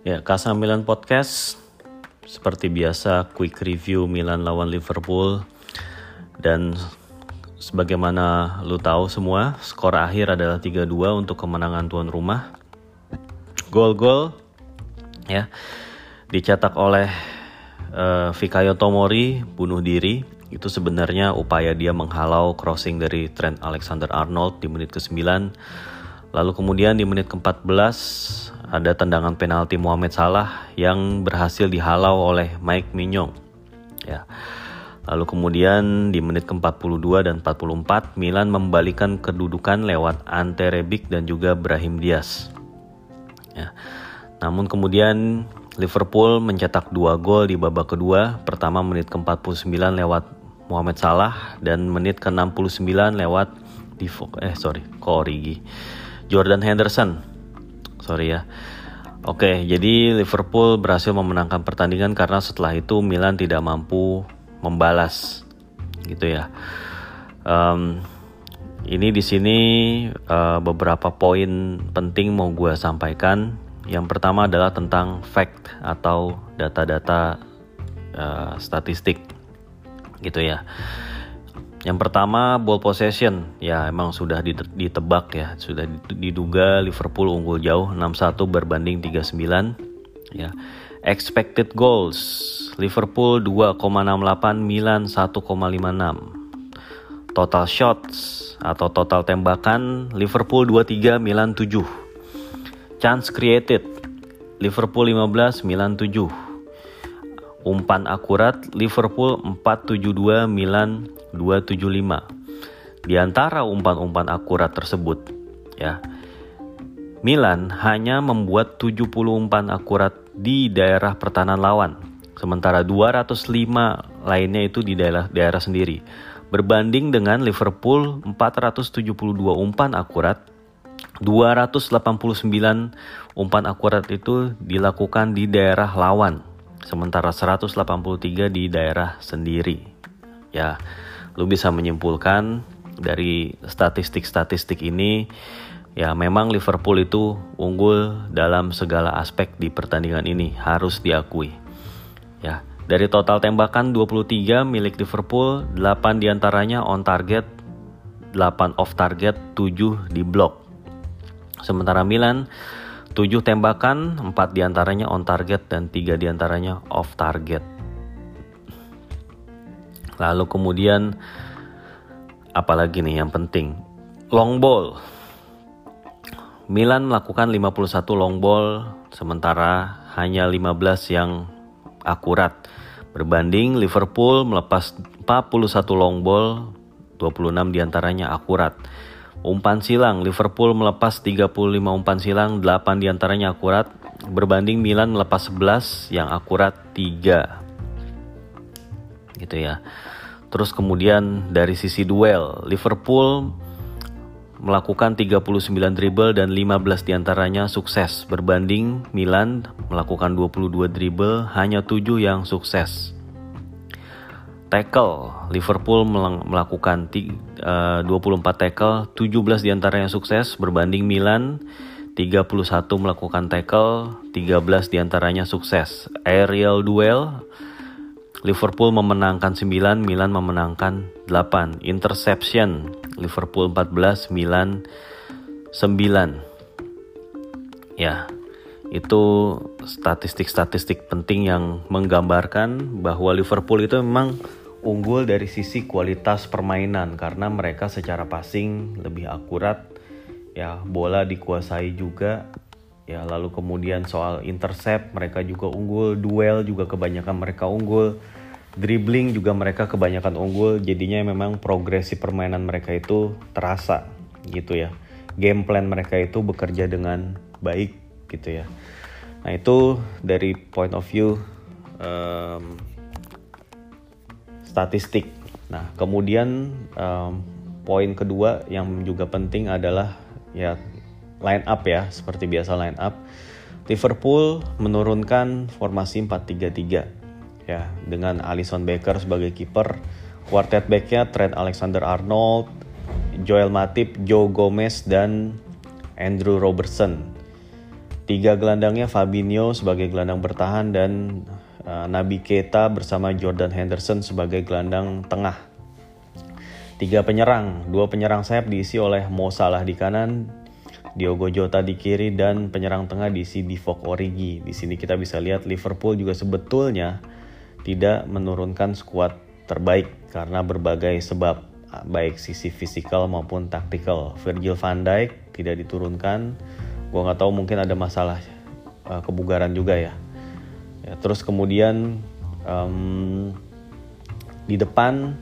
Ya, Kasa Milan Podcast seperti biasa quick review Milan lawan Liverpool dan sebagaimana lu tahu semua, skor akhir adalah 3-2 untuk kemenangan tuan rumah. Gol-gol ya dicetak oleh uh, Fikayo Tomori bunuh diri itu sebenarnya upaya dia menghalau crossing dari Trent Alexander-Arnold di menit ke-9. Lalu kemudian di menit ke-14 ada tendangan penalti Mohamed Salah yang berhasil dihalau oleh Mike Mignon. Ya. Lalu kemudian di menit ke-42 dan 44 Milan membalikan kedudukan lewat Ante Rebic dan juga Brahim Diaz. Ya. Namun kemudian Liverpool mencetak dua gol di babak kedua. Pertama menit ke-49 lewat Mohamed Salah dan menit ke-69 lewat Divo eh sorry, Korigi. Jordan Henderson sorry ya. Oke, jadi Liverpool berhasil memenangkan pertandingan karena setelah itu Milan tidak mampu membalas, gitu ya. Um, ini di sini uh, beberapa poin penting mau gue sampaikan. Yang pertama adalah tentang fact atau data-data uh, statistik, gitu ya. Yang pertama ball possession ya emang sudah ditebak ya sudah diduga Liverpool unggul jauh 6-1 berbanding 3-9 ya. Expected goals Liverpool 2,68 Milan 1,56. Total shots atau total tembakan Liverpool 23 Milan 7. Chance created Liverpool 15 Milan 7. Umpan akurat Liverpool 472 Milan 275. Di antara umpan-umpan akurat tersebut, ya. Milan hanya membuat 70 umpan akurat di daerah pertahanan lawan, sementara 205 lainnya itu di daerah daerah sendiri. Berbanding dengan Liverpool 472 umpan akurat, 289 umpan akurat itu dilakukan di daerah lawan, sementara 183 di daerah sendiri. Ya, lu bisa menyimpulkan dari statistik-statistik ini ya memang Liverpool itu unggul dalam segala aspek di pertandingan ini harus diakui. Ya, dari total tembakan 23 milik Liverpool, 8 di antaranya on target, 8 off target, 7 di blok. Sementara Milan 7 tembakan, 4 di antaranya on target dan 3 di antaranya off target. Lalu kemudian apalagi nih yang penting long ball. Milan melakukan 51 long ball sementara hanya 15 yang akurat. Berbanding Liverpool melepas 41 long ball, 26 di antaranya akurat. Umpan silang, Liverpool melepas 35 umpan silang, 8 di antaranya akurat. Berbanding Milan melepas 11 yang akurat 3 gitu ya. Terus kemudian dari sisi duel, Liverpool melakukan 39 dribble dan 15 di antaranya sukses berbanding Milan melakukan 22 dribble hanya 7 yang sukses. Tackle, Liverpool melakukan 24 eh, tackle, 17 di antaranya sukses berbanding Milan 31 melakukan tackle, 13 di antaranya sukses. Aerial duel, Liverpool memenangkan 9, Milan memenangkan 8. Interception, Liverpool 14, Milan 9. Ya, itu statistik-statistik penting yang menggambarkan bahwa Liverpool itu memang unggul dari sisi kualitas permainan karena mereka secara passing lebih akurat. Ya bola dikuasai juga. Ya lalu kemudian soal intercept mereka juga unggul. Duel juga kebanyakan mereka unggul. Dribbling juga mereka kebanyakan unggul. Jadinya memang progresi permainan mereka itu terasa gitu ya. Game plan mereka itu bekerja dengan baik gitu ya. Nah itu dari point of view um, statistik nah kemudian um, poin kedua yang juga penting adalah ya line up ya, seperti biasa line up. Liverpool menurunkan formasi 4-3-3 ya dengan Alisson Becker sebagai kiper, quartet backnya Trent Alexander-Arnold, Joel Matip, Joe Gomez dan Andrew Robertson. Tiga gelandangnya Fabinho sebagai gelandang bertahan dan Nabi Keita bersama Jordan Henderson sebagai gelandang tengah. Tiga penyerang, dua penyerang sayap diisi oleh Mo Salah di kanan, Diogo Jota di kiri dan penyerang tengah diisi Divock Origi. Di sini kita bisa lihat Liverpool juga sebetulnya tidak menurunkan skuad terbaik karena berbagai sebab baik sisi fisikal maupun taktikal. Virgil van Dijk tidak diturunkan. Gua nggak tahu mungkin ada masalah uh, kebugaran juga ya. Ya terus kemudian um, di depan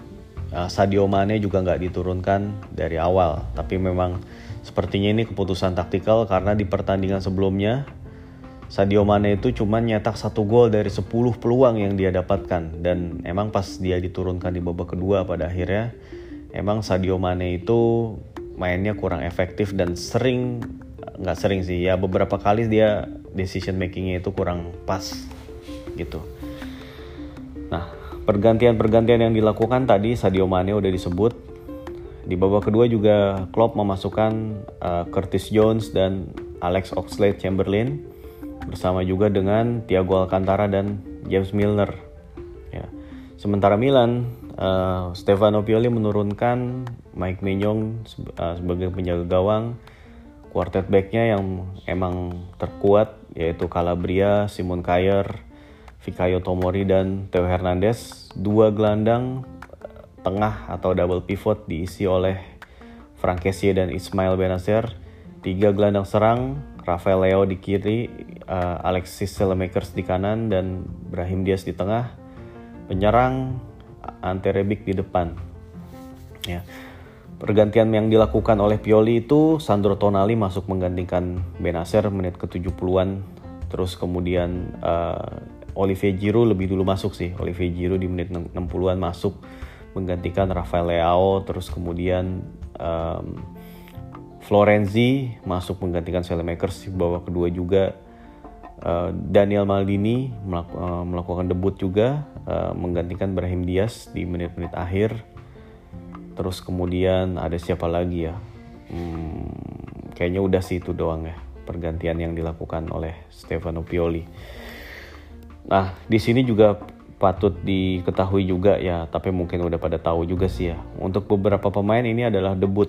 uh, Sadio Mane juga nggak diturunkan dari awal. Tapi memang sepertinya ini keputusan taktikal karena di pertandingan sebelumnya Sadio Mane itu cuma nyetak satu gol dari 10 peluang yang dia dapatkan dan emang pas dia diturunkan di babak kedua pada akhirnya emang Sadio Mane itu mainnya kurang efektif dan sering nggak sering sih ya beberapa kali dia decision makingnya itu kurang pas gitu. Nah pergantian-pergantian yang dilakukan tadi Sadio Mane udah disebut di babak kedua juga Klopp memasukkan uh, Curtis Jones dan Alex Oxlade-Chamberlain bersama juga dengan Thiago Alcantara dan James Milner. Ya. Sementara Milan, uh, Stefano Pioli menurunkan Mike Mignon uh, sebagai penjaga gawang. Quartet backnya yang emang terkuat yaitu Calabria, Simon Kjaer, Fikayo Tomori dan Theo Hernandez. Dua gelandang eh, tengah atau double pivot diisi oleh Frank Kessie dan Ismail Benacer. Tiga gelandang serang Rafael Leo di kiri, uh, Alexis Selemakers di kanan dan Brahim Diaz di tengah. Penyerang Ante Rebic di depan. Ya. Pergantian yang dilakukan oleh Pioli itu Sandro Tonali masuk menggantikan Benacer menit ke-70-an. Terus kemudian uh, Olivier Giroud lebih dulu masuk sih. Olivier Giroud di menit 60-an masuk menggantikan Rafael Leao. Terus kemudian um, Florenzi masuk menggantikan Selemakers di babak kedua juga. Uh, Daniel Maldini melaku, uh, melakukan debut juga uh, menggantikan Brahim Diaz di menit-menit akhir. Terus kemudian ada siapa lagi ya? Hmm, kayaknya udah sih itu doang ya pergantian yang dilakukan oleh Stefano Pioli. Nah di sini juga patut diketahui juga ya, tapi mungkin udah pada tahu juga sih ya. Untuk beberapa pemain ini adalah debut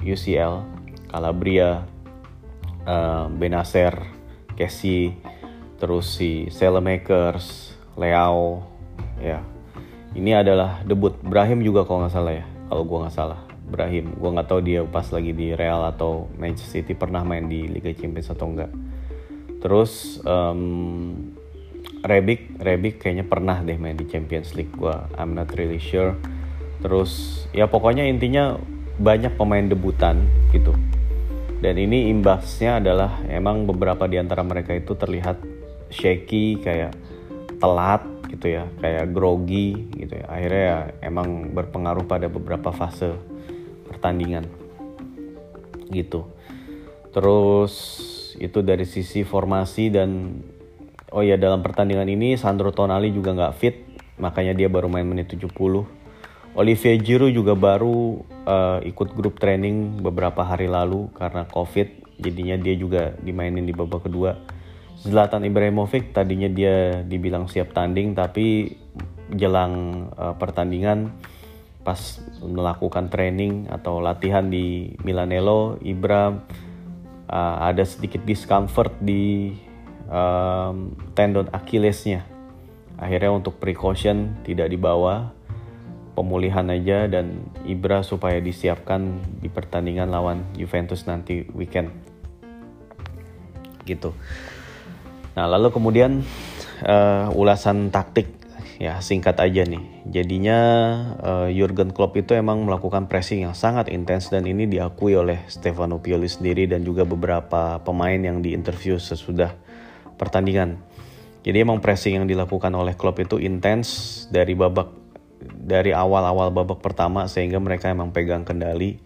UCL Calabria, uh, Benacer, Casey, terus si Selemakers, Leao, ya. Ini adalah debut Brahim juga kalau nggak salah ya, kalau gue nggak salah. Brahim, gue nggak tahu dia pas lagi di Real atau Manchester City pernah main di Liga Champions atau enggak. Terus um, Rebic, Rebic kayaknya pernah deh main di Champions League. Gue I'm not really sure. Terus ya pokoknya intinya banyak pemain debutan gitu dan ini imbasnya adalah emang beberapa di antara mereka itu terlihat shaky kayak telat gitu ya kayak grogi gitu ya akhirnya ya emang berpengaruh pada beberapa fase pertandingan gitu terus itu dari sisi formasi dan oh ya dalam pertandingan ini Sandro Tonali juga nggak fit makanya dia baru main menit 70 Olivier Giroud juga baru uh, ikut grup training beberapa hari lalu karena COVID, jadinya dia juga dimainin di babak kedua. Zlatan Ibrahimovic tadinya dia dibilang siap tanding tapi jelang uh, pertandingan pas melakukan training atau latihan di Milanello, Ibra uh, ada sedikit discomfort di um, tendon Achillesnya. Akhirnya untuk precaution tidak dibawa pemulihan aja dan Ibra supaya disiapkan di pertandingan lawan Juventus nanti weekend gitu. Nah lalu kemudian uh, ulasan taktik ya singkat aja nih. Jadinya uh, Jurgen Klopp itu emang melakukan pressing yang sangat intens dan ini diakui oleh Stefano Pioli sendiri dan juga beberapa pemain yang diinterview sesudah pertandingan. Jadi emang pressing yang dilakukan oleh Klopp itu intens dari babak dari awal-awal babak pertama sehingga mereka emang pegang kendali.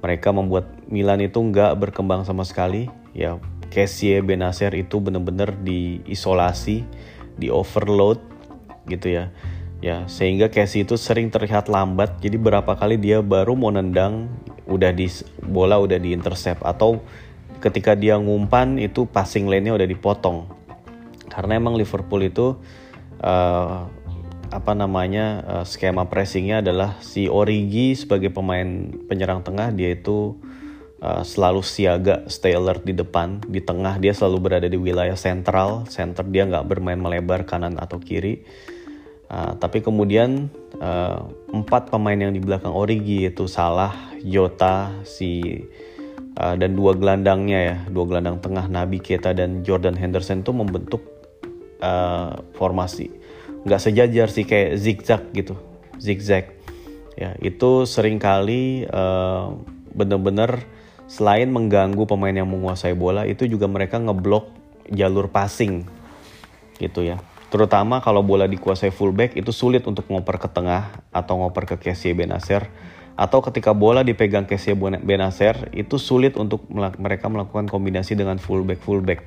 Mereka membuat Milan itu nggak berkembang sama sekali. Ya, Kessie Benacer itu benar-benar diisolasi, di overload gitu ya. Ya, sehingga Kessie itu sering terlihat lambat. Jadi berapa kali dia baru mau nendang udah di bola udah di intercept atau ketika dia ngumpan itu passing lane-nya udah dipotong. Karena emang Liverpool itu uh, apa namanya uh, skema pressingnya adalah si Origi sebagai pemain penyerang tengah dia itu uh, selalu siaga stay alert di depan di tengah dia selalu berada di wilayah sentral center dia nggak bermain melebar kanan atau kiri. Uh, tapi kemudian uh, empat pemain yang di belakang Origi yaitu Salah Jota si uh, dan dua gelandangnya ya dua gelandang tengah Nabi Keita dan Jordan Henderson itu membentuk uh, formasi. Nggak sejajar sih kayak zigzag gitu zigzag. Ya itu sering kali uh, bener-bener selain mengganggu pemain yang menguasai bola itu juga mereka ngeblok jalur passing gitu ya. Terutama kalau bola dikuasai fullback itu sulit untuk ngoper ke tengah atau ngoper ke Kessie Benacer atau ketika bola dipegang Kessie Benacer itu sulit untuk mereka melakukan kombinasi dengan fullback fullback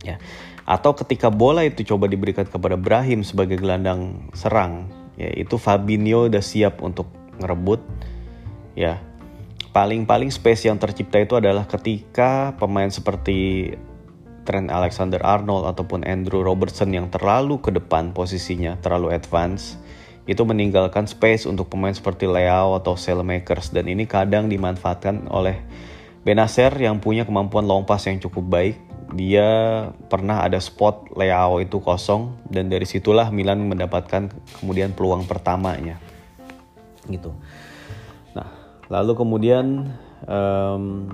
ya. Atau ketika bola itu coba diberikan kepada Brahim sebagai gelandang serang ya itu Fabinho udah siap untuk ngerebut ya. Paling-paling space yang tercipta itu adalah ketika pemain seperti Trent Alexander-Arnold ataupun Andrew Robertson yang terlalu ke depan posisinya terlalu advance itu meninggalkan space untuk pemain seperti Leao atau Sailmakers dan ini kadang dimanfaatkan oleh Benacer yang punya kemampuan long pass yang cukup baik. Dia pernah ada spot Leao itu kosong. Dan dari situlah Milan mendapatkan kemudian peluang pertamanya. Gitu. Nah lalu kemudian um,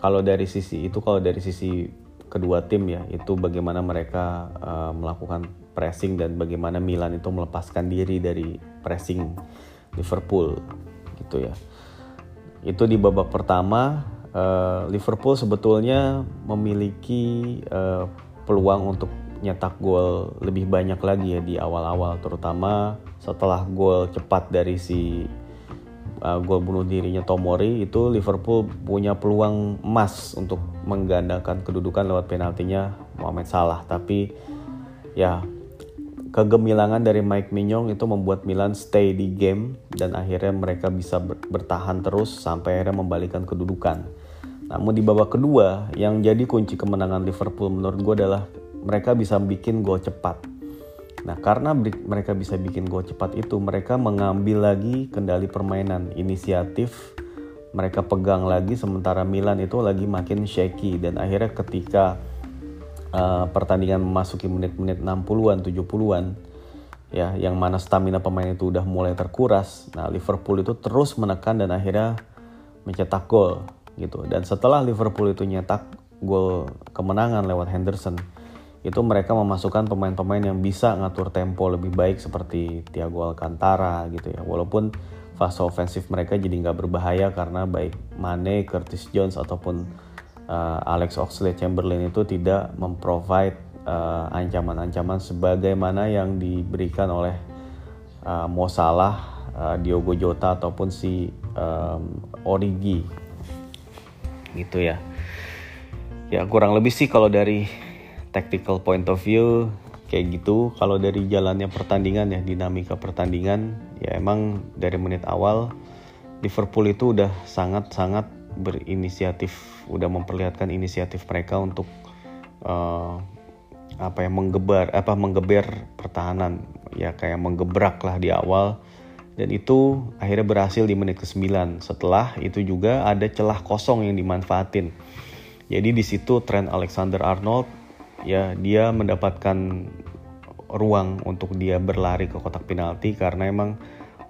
kalau dari sisi itu kalau dari sisi kedua tim ya itu bagaimana mereka uh, melakukan pressing dan bagaimana Milan itu melepaskan diri dari pressing Liverpool gitu ya. Itu di babak pertama uh, Liverpool sebetulnya memiliki uh, peluang untuk nyetak gol lebih banyak lagi ya di awal-awal terutama setelah gol cepat dari si uh, gol bunuh dirinya Tomori itu Liverpool punya peluang emas untuk menggandakan kedudukan lewat penaltinya Mohamed Salah tapi ya kegemilangan dari Mike Mignon itu membuat Milan stay di game dan akhirnya mereka bisa bertahan terus sampai akhirnya membalikan kedudukan. Namun di babak kedua yang jadi kunci kemenangan Liverpool menurut gue adalah mereka bisa bikin gol cepat. Nah karena mereka bisa bikin gol cepat itu mereka mengambil lagi kendali permainan, inisiatif mereka pegang lagi sementara Milan itu lagi makin shaky dan akhirnya ketika uh, pertandingan memasuki menit-menit 60-an, 70-an ya yang mana stamina pemain itu udah mulai terkuras. Nah, Liverpool itu terus menekan dan akhirnya mencetak gol gitu. Dan setelah Liverpool itu nyetak gol kemenangan lewat Henderson, itu mereka memasukkan pemain-pemain yang bisa ngatur tempo lebih baik seperti Thiago Alcantara gitu ya. Walaupun fase ofensif mereka jadi nggak berbahaya karena baik Mane, Curtis Jones ataupun uh, Alex Oxlade-Chamberlain itu tidak memprovide uh, ancaman-ancaman sebagaimana yang diberikan oleh uh, Mo Salah, uh, Diogo Jota ataupun si um, Origi. Gitu ya. Ya kurang lebih sih kalau dari tactical point of view kayak gitu. Kalau dari jalannya pertandingan ya dinamika pertandingan ya emang dari menit awal Liverpool itu udah sangat-sangat berinisiatif udah memperlihatkan inisiatif mereka untuk uh, apa ya menggebar apa menggeber pertahanan ya kayak menggebrak lah di awal dan itu akhirnya berhasil di menit ke-9. Setelah itu juga ada celah kosong yang dimanfaatin. Jadi di situ Trent Alexander-Arnold ya dia mendapatkan ruang untuk dia berlari ke kotak penalti karena emang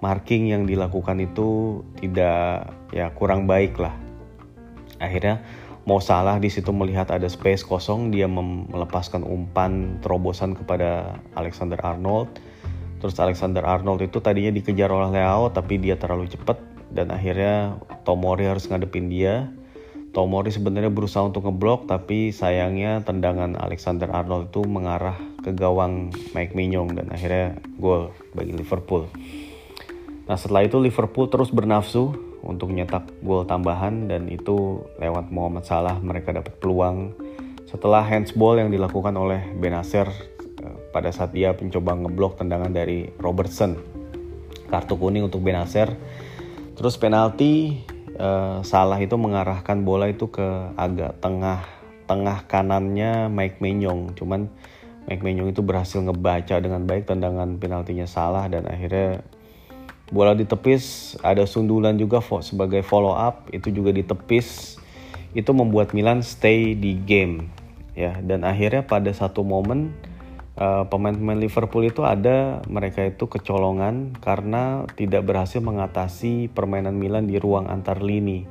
marking yang dilakukan itu tidak ya kurang baik lah. Akhirnya mau salah di situ melihat ada space kosong dia melepaskan umpan terobosan kepada Alexander Arnold Terus Alexander Arnold itu tadinya dikejar oleh Leao tapi dia terlalu cepat dan akhirnya Tomori harus ngadepin dia. Tomori sebenarnya berusaha untuk ngeblok tapi sayangnya tendangan Alexander Arnold itu mengarah ke gawang Mike Mignon dan akhirnya gol bagi Liverpool. Nah setelah itu Liverpool terus bernafsu untuk nyetak gol tambahan dan itu lewat Muhammad Salah mereka dapat peluang setelah handsball yang dilakukan oleh Benacer pada saat dia mencoba ngeblok tendangan dari Robertson. Kartu kuning untuk Benacer. Terus penalti uh, Salah itu mengarahkan bola itu ke agak tengah tengah kanannya Mike Menyong cuman Mike Menyong itu berhasil ngebaca dengan baik tendangan penaltinya salah dan akhirnya bola ditepis ada sundulan juga sebagai follow up itu juga ditepis. Itu membuat Milan stay di game ya. Dan akhirnya pada satu momen uh, pemain-pemain Liverpool itu ada mereka itu kecolongan karena tidak berhasil mengatasi permainan Milan di ruang antar lini.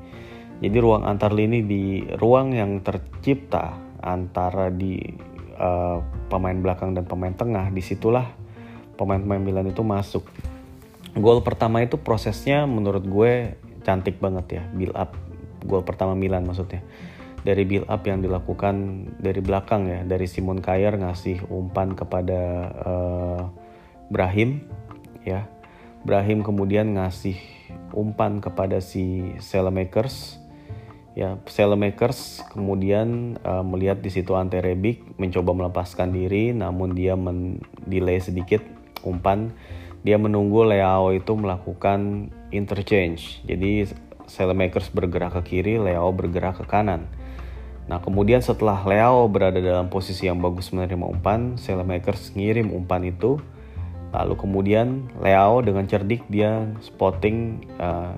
Jadi ruang antar lini di ruang yang tercipta antara di uh, pemain belakang dan pemain tengah di situlah pemain-pemain Milan itu masuk gol pertama itu prosesnya menurut gue cantik banget ya build up. Gol pertama Milan maksudnya. Dari build up yang dilakukan dari belakang ya dari Simon Kjaer ngasih umpan kepada uh, Brahim ya. Brahim kemudian ngasih umpan kepada si Selemakers ya. Selemakers kemudian uh, melihat di situ Ante Rebic mencoba melepaskan diri namun dia mendelay sedikit umpan dia menunggu Leao itu melakukan interchange. Jadi Selemakers bergerak ke kiri, Leao bergerak ke kanan. Nah kemudian setelah Leao berada dalam posisi yang bagus menerima umpan, Selemakers ngirim umpan itu. Lalu kemudian Leao dengan cerdik dia spotting uh,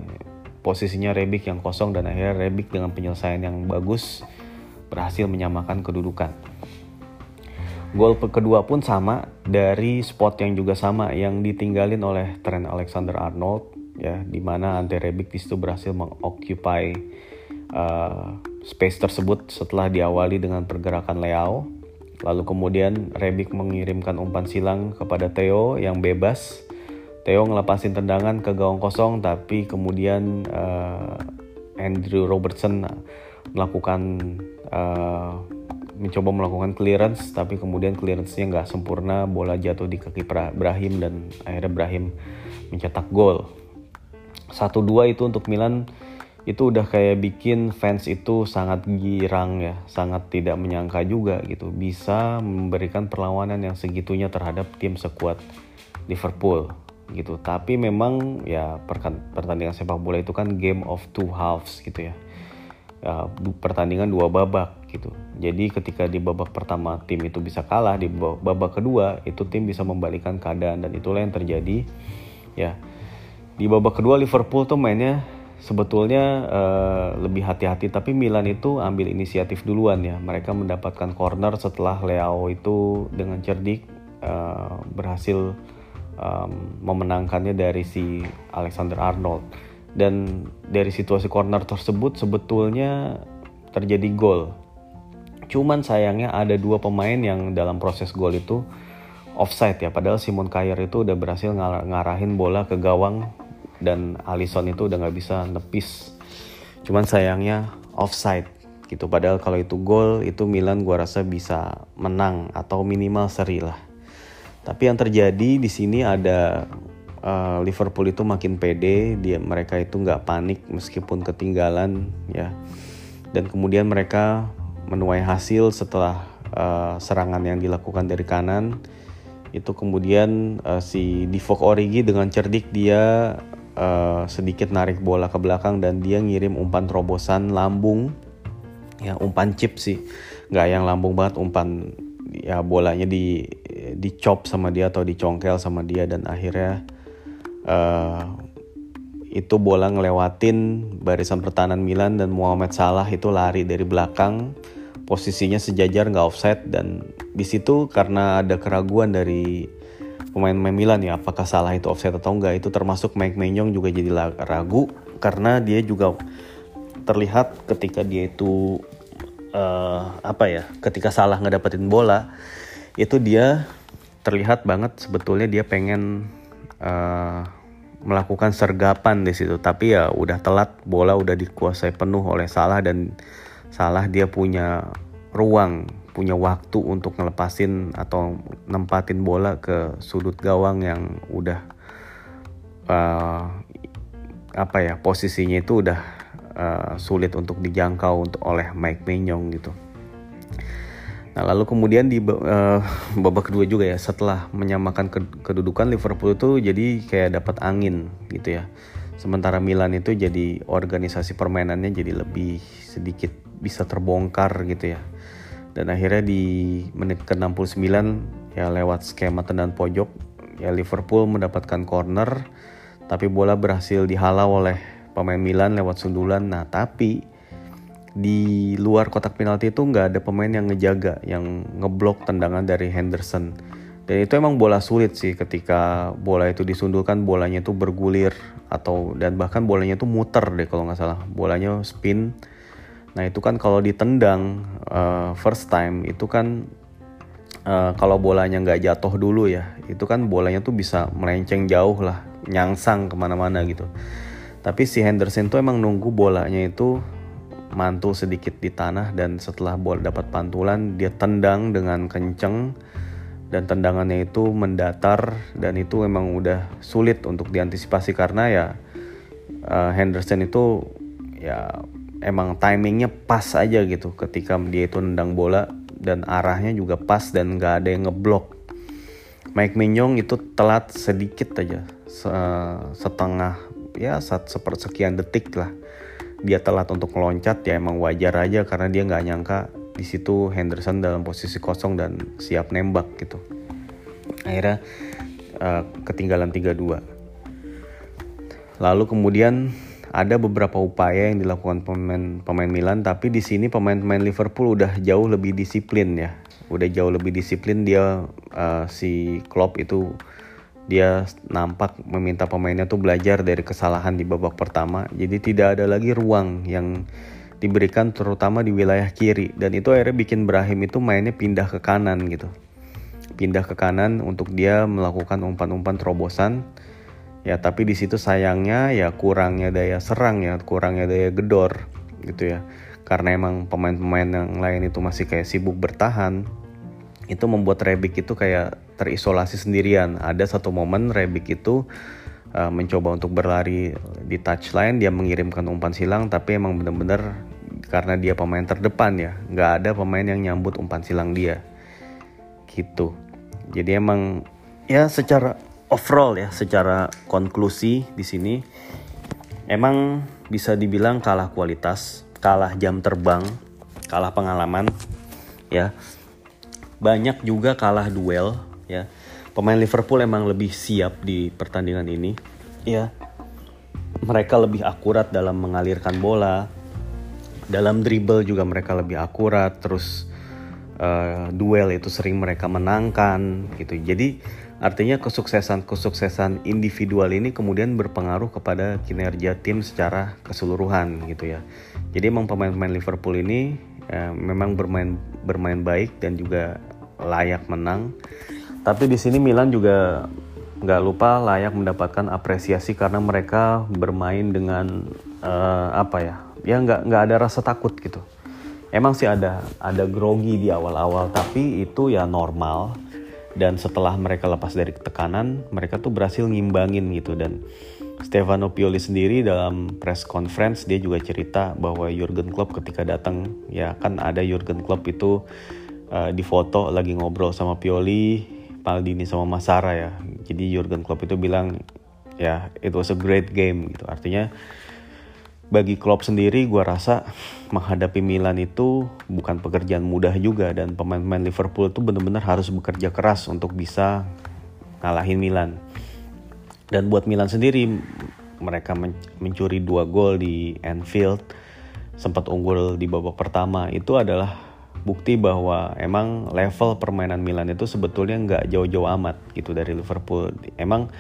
posisinya Rebic yang kosong dan akhirnya Rebic dengan penyelesaian yang bagus berhasil menyamakan kedudukan. Gol kedua pun sama dari spot yang juga sama yang ditinggalin oleh Trent Alexander-Arnold ya di mana Ante Rebic di situ berhasil mengoccupy uh, space tersebut setelah diawali dengan pergerakan Leao. Lalu kemudian Rebic mengirimkan umpan silang kepada Theo yang bebas. Theo ngelepasin tendangan ke gawang kosong tapi kemudian uh, Andrew Robertson melakukan uh, mencoba melakukan clearance tapi kemudian clearance-nya nggak sempurna bola jatuh di kaki Brahim dan akhirnya Brahim mencetak gol. 1-2 itu untuk Milan itu udah kayak bikin fans itu sangat girang ya sangat tidak menyangka juga gitu bisa memberikan perlawanan yang segitunya terhadap tim sekuat Liverpool gitu. Tapi memang ya pertandingan sepak bola itu kan game of two halves gitu ya. Uh, pertandingan dua babak gitu. Jadi ketika di babak pertama tim itu bisa kalah, di babak kedua itu tim bisa membalikan keadaan dan itulah yang terjadi. Ya, di babak kedua Liverpool tuh mainnya sebetulnya uh, lebih hati-hati tapi Milan itu ambil inisiatif duluan ya. Mereka mendapatkan corner setelah Leao itu dengan cerdik uh, berhasil um, memenangkannya dari si Alexander Arnold dan dari situasi corner tersebut sebetulnya terjadi gol. Cuman sayangnya ada dua pemain yang dalam proses gol itu offside ya. Padahal Simon Kjaer itu udah berhasil ngar ngarahin bola ke gawang dan Alisson itu udah nggak bisa nepis. Cuman sayangnya offside gitu. Padahal kalau itu gol itu Milan gua rasa bisa menang atau minimal seri lah. Tapi yang terjadi di sini ada uh, Liverpool itu makin pede dia mereka itu nggak panik meskipun ketinggalan ya dan kemudian mereka menuai hasil setelah uh, serangan yang dilakukan dari kanan. Itu kemudian uh, si Divock Origi dengan cerdik dia uh, sedikit narik bola ke belakang dan dia ngirim umpan terobosan lambung. Ya umpan chip sih. Nggak yang lambung banget umpan ya bolanya di dicop sama dia atau dicongkel sama dia dan akhirnya uh, itu bola ngelewatin barisan pertahanan Milan dan Muhammad Salah itu lari dari belakang posisinya sejajar nggak offset dan di situ karena ada keraguan dari pemain-pemain Milan ya apakah Salah itu offset atau enggak itu termasuk Mike Maignan juga jadi ragu karena dia juga terlihat ketika dia itu uh, apa ya ketika Salah ngedapetin bola itu dia terlihat banget sebetulnya dia pengen uh, melakukan sergapan di situ. Tapi ya udah telat bola udah dikuasai penuh oleh Salah dan Salah dia punya ruang punya waktu untuk ngelepasin atau nempatin bola ke sudut gawang yang udah uh, apa ya posisinya itu udah uh, sulit untuk dijangkau untuk oleh Mike Maignan gitu. Nah lalu kemudian di uh, babak kedua juga ya setelah menyamakan kedudukan Liverpool itu jadi kayak dapat angin gitu ya. sementara Milan itu jadi organisasi permainannya jadi lebih sedikit bisa terbongkar gitu ya. Dan akhirnya di menit ke 69 ya lewat skema tendang pojok ya Liverpool mendapatkan corner tapi bola berhasil dihalau oleh pemain Milan lewat sundulan. Nah tapi di luar kotak penalti itu nggak ada pemain yang ngejaga yang ngeblok tendangan dari Henderson. Dan itu emang bola sulit sih ketika bola itu disundulkan bolanya itu bergulir atau dan bahkan bolanya itu muter deh kalau nggak salah. Bolanya spin nah itu kan kalau ditendang uh, first time itu kan uh, kalau bolanya nggak jatuh dulu ya itu kan bolanya tuh bisa melenceng jauh lah nyangsang ke mana-mana gitu. Tapi si Henderson tuh emang nunggu bolanya itu mantul sedikit di tanah dan setelah bola dapat pantulan dia tendang dengan kenceng dan tendangannya itu mendatar dan itu memang udah sulit untuk diantisipasi karena ya uh, Henderson itu ya emang timingnya pas aja gitu. Ketika dia itu nendang bola dan arahnya juga pas dan nggak ada yang ngeblok. Mike Mignon itu telat sedikit aja. Setengah ya saat sepersekian detik lah. Dia telat untuk meloncat ya emang wajar aja karena dia nggak nyangka di situ Henderson dalam posisi kosong dan siap nembak gitu. Akhirnya uh, ketinggalan 3-2 lalu kemudian ada beberapa upaya yang dilakukan pemain pemain Milan tapi di sini pemain-pemain Liverpool udah jauh lebih disiplin ya. Udah jauh lebih disiplin dia uh, si Klopp itu dia nampak meminta pemainnya tuh belajar dari kesalahan di babak pertama. Jadi tidak ada lagi ruang yang diberikan terutama di wilayah kiri. Dan itu akhirnya bikin Brahim itu mainnya pindah ke kanan gitu. Pindah ke kanan untuk dia melakukan umpan-umpan terobosan ya tapi di situ sayangnya ya kurangnya daya serang ya kurangnya daya gedor gitu ya. Karena emang pemain-pemain yang lain itu masih kayak sibuk bertahan itu membuat Rebic itu kayak terisolasi sendirian. Ada satu momen Rebic itu uh, mencoba untuk berlari di touchline dia mengirimkan umpan silang tapi emang bener-bener karena dia pemain terdepan ya nggak ada pemain yang nyambut umpan silang dia. Gitu. Jadi emang ya secara overall ya secara konklusi di sini emang bisa dibilang kalah kualitas kalah jam terbang kalah pengalaman ya banyak juga kalah duel ya pemain Liverpool emang lebih siap di pertandingan ini. Ya, mereka lebih akurat dalam mengalirkan bola, dalam dribble juga mereka lebih akurat. Terus uh, duel itu sering mereka menangkan gitu. Jadi artinya kesuksesan-kesuksesan individual ini kemudian berpengaruh kepada kinerja tim secara keseluruhan gitu ya. Jadi emang pemain-pemain Liverpool ini uh, memang bermain bermain baik dan juga layak menang. Tapi di sini Milan juga nggak lupa layak mendapatkan apresiasi karena mereka bermain dengan uh, apa ya ya nggak nggak ada rasa takut gitu. Emang sih ada ada grogi di awal-awal tapi itu ya normal dan setelah mereka lepas dari tekanan mereka tuh berhasil ngimbangin gitu dan Stefano Pioli sendiri dalam press conference dia juga cerita bahwa Jurgen Klopp ketika datang ya kan ada Jurgen Klopp itu uh, di foto lagi ngobrol sama Pioli Maldini sama Masara ya. Jadi Jurgen Klopp itu bilang ya it was a great game gitu. Artinya bagi Klopp sendiri gue rasa menghadapi Milan itu bukan pekerjaan mudah juga dan pemain-pemain Liverpool itu benar-benar harus bekerja keras untuk bisa ngalahin Milan. Dan buat Milan sendiri mereka mencuri dua gol di Anfield sempat unggul di babak pertama itu adalah bukti bahwa emang level permainan Milan itu sebetulnya nggak jauh-jauh amat gitu dari Liverpool. Emang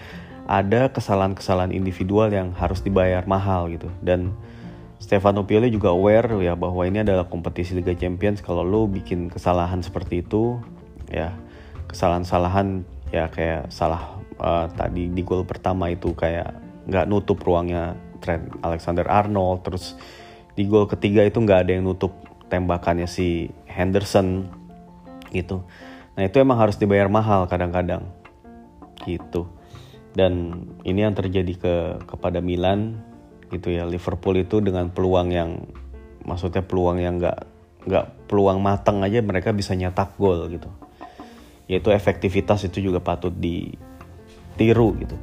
ada kesalahan-kesalahan individual yang harus dibayar mahal gitu dan Stefano Pioli juga aware ya bahwa ini adalah kompetisi Liga Champions kalau lo bikin kesalahan seperti itu ya kesalahan-kesalahan ya kayak salah uh, tadi di gol pertama itu kayak nggak nutup ruangnya Trent Alexander Arnold terus di gol ketiga itu nggak ada yang nutup tembakannya si Henderson gitu. Nah itu emang harus dibayar mahal kadang-kadang gitu. Dan ini yang terjadi ke kepada Milan gitu ya. Liverpool itu dengan peluang yang maksudnya peluang yang nggak nggak peluang matang aja mereka bisa nyetak gol gitu. Yaitu efektivitas itu juga patut ditiru gitu.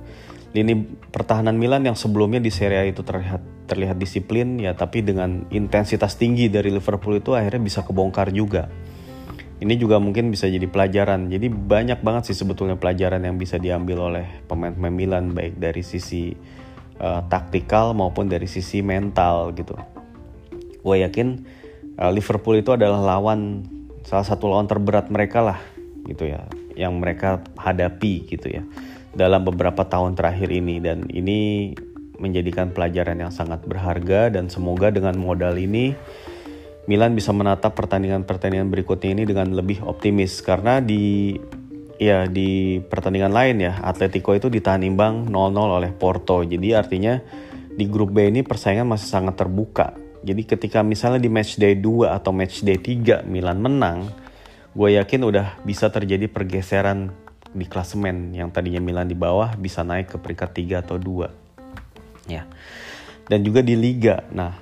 lini pertahanan Milan yang sebelumnya di Serie A itu terlihat terlihat disiplin ya tapi dengan intensitas tinggi dari Liverpool itu akhirnya bisa kebongkar juga. Ini juga mungkin bisa jadi pelajaran. Jadi banyak banget sih sebetulnya pelajaran yang bisa diambil oleh pemain-pemain Milan baik dari sisi uh, taktikal maupun dari sisi mental gitu. Gue yakin uh, Liverpool itu adalah lawan salah satu lawan terberat mereka lah gitu ya yang mereka hadapi gitu ya dalam beberapa tahun terakhir ini dan ini menjadikan pelajaran yang sangat berharga dan semoga dengan modal ini Milan bisa menatap pertandingan-pertandingan berikutnya ini dengan lebih optimis karena di ya di pertandingan lain ya Atletico itu ditahan imbang 0-0 oleh Porto. Jadi artinya di grup B ini persaingan masih sangat terbuka. Jadi ketika misalnya di match day 2 atau match day 3 Milan menang, gue yakin udah bisa terjadi pergeseran di klasemen yang tadinya Milan di bawah bisa naik ke peringkat 3 atau 2 ya dan juga di Liga nah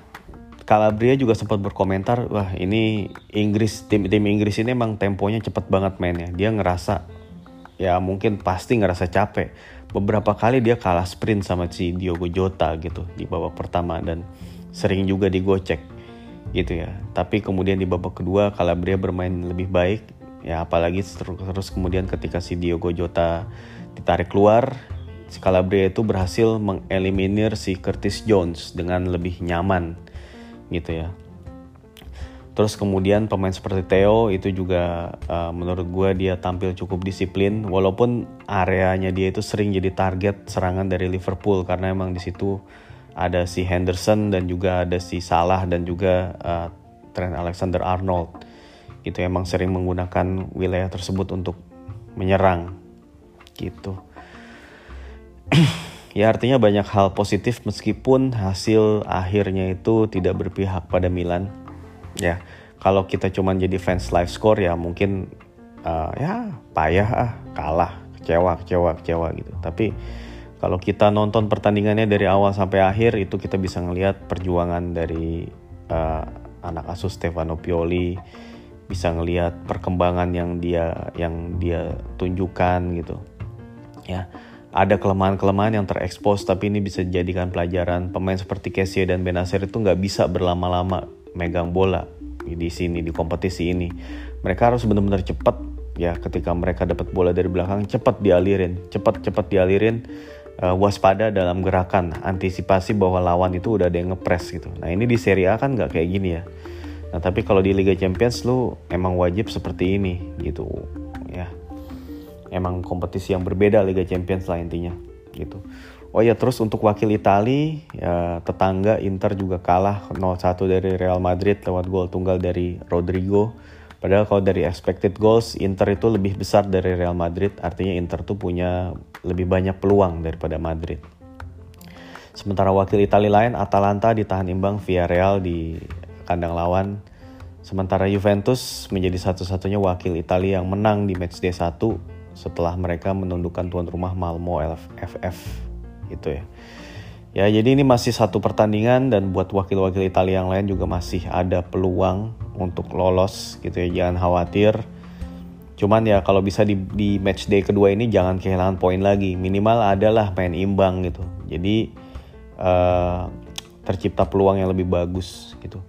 Calabria juga sempat berkomentar wah ini Inggris tim tim Inggris ini emang temponya cepet banget mainnya. Dia ngerasa ya mungkin pasti ngerasa capek. Beberapa kali dia kalah sprint sama si Diogo Jota gitu di babak pertama dan sering juga digocek gitu ya. Tapi kemudian di babak kedua Calabria bermain lebih baik. Ya apalagi terus, kemudian ketika si Diogo Jota ditarik keluar si Calabria itu berhasil mengeliminir si Curtis Jones dengan lebih nyaman gitu ya. Terus kemudian pemain seperti Theo itu juga uh, menurut gue dia tampil cukup disiplin walaupun areanya dia itu sering jadi target serangan dari Liverpool karena emang di situ ada si Henderson dan juga ada si Salah dan juga uh, Trent Alexander Arnold. Gitu emang sering menggunakan wilayah tersebut untuk menyerang gitu ya artinya banyak hal positif meskipun hasil akhirnya itu tidak berpihak pada Milan. Ya kalau kita cuman jadi fans live score ya mungkin uh, ya payah ah kalah kecewa kecewa kecewa gitu. Tapi kalau kita nonton pertandingannya dari awal sampai akhir itu kita bisa ngelihat perjuangan dari uh, anak asuh Stefano Pioli bisa ngelihat perkembangan yang dia yang dia tunjukkan gitu. Ya ada kelemahan-kelemahan yang terekspos tapi ini bisa dijadikan pelajaran. Pemain seperti Kessie dan Benacer itu nggak bisa berlama-lama megang bola di sini di kompetisi ini. Mereka harus benar-benar cepat ya ketika mereka dapat bola dari belakang cepat dialirin cepat cepat dialirin uh, waspada dalam gerakan antisipasi bahwa lawan itu udah ada yang ngepres gitu. Nah ini di Serie A kan nggak kayak gini ya. Nah tapi kalau di Liga Champions lu emang wajib seperti ini gitu. Emang kompetisi yang berbeda Liga Champions lah intinya gitu. Oh ya terus untuk wakil Itali ya tetangga Inter juga kalah 0-1 dari Real Madrid lewat gol tunggal dari Rodrigo. Padahal kalau dari expected goals Inter itu lebih besar dari Real Madrid, artinya Inter tuh punya lebih banyak peluang daripada Madrid. Sementara wakil Italia lain Atalanta ditahan imbang via Real di kandang lawan. Sementara Juventus menjadi satu-satunya wakil Italia yang menang di matchday 1 setelah mereka menundukkan tuan rumah Malmo FF gitu ya. Ya jadi ini masih satu pertandingan dan buat wakil-wakil Italia yang lain juga masih ada peluang untuk lolos gitu ya jangan khawatir. Cuman ya kalau bisa di, di match day kedua ini jangan kehilangan poin lagi minimal adalah main imbang gitu. Jadi uh, tercipta peluang yang lebih bagus gitu.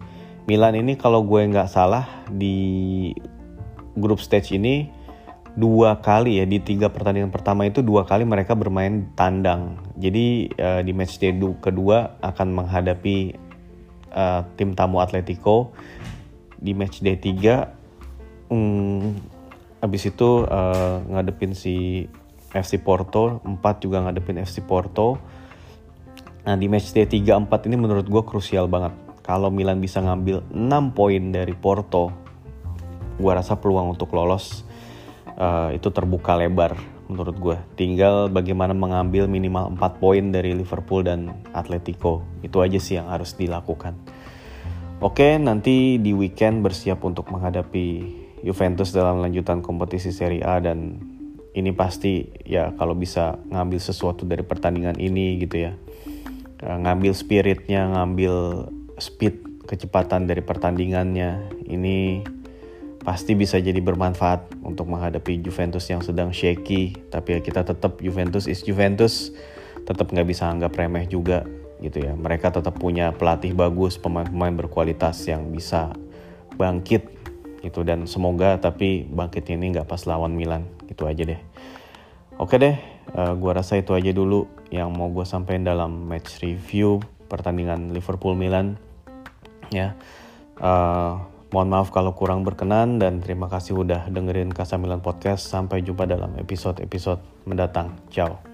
Milan ini kalau gue nggak salah di grup stage ini dua kali ya di tiga pertandingan pertama itu dua kali mereka bermain tandang. Jadi uh, di match day kedua akan menghadapi uh, tim tamu Atletico. Di match day 3 um, habis itu uh, ngadepin si FC Porto, 4 juga ngadepin FC Porto. Nah di match day 3 4 ini menurut gue krusial banget kalau Milan bisa ngambil 6 poin dari Porto, gue rasa peluang untuk lolos uh, itu terbuka lebar menurut gue. Tinggal bagaimana mengambil minimal 4 poin dari Liverpool dan Atletico. Itu aja sih yang harus dilakukan. Oke, nanti di weekend bersiap untuk menghadapi Juventus dalam lanjutan kompetisi Serie A dan ini pasti ya kalau bisa ngambil sesuatu dari pertandingan ini gitu ya. Eh, ngambil spiritnya, ngambil speed kecepatan dari pertandingannya ini pasti bisa jadi bermanfaat untuk menghadapi Juventus yang sedang shaky. Tapi ya kita tetap Juventus is Juventus. Tetap nggak bisa anggap remeh juga gitu ya. Mereka tetap punya pelatih bagus pemain-pemain berkualitas yang bisa bangkit gitu. Dan semoga tapi bangkit ini nggak pas lawan Milan gitu aja deh. Oke deh uh, gua rasa itu aja dulu yang mau gue sampaikan dalam match review pertandingan Liverpool Milan ya. Uh, mohon maaf kalau kurang berkenan dan terima kasih udah dengerin Kasamilan Podcast. Sampai jumpa dalam episode-episode mendatang. Ciao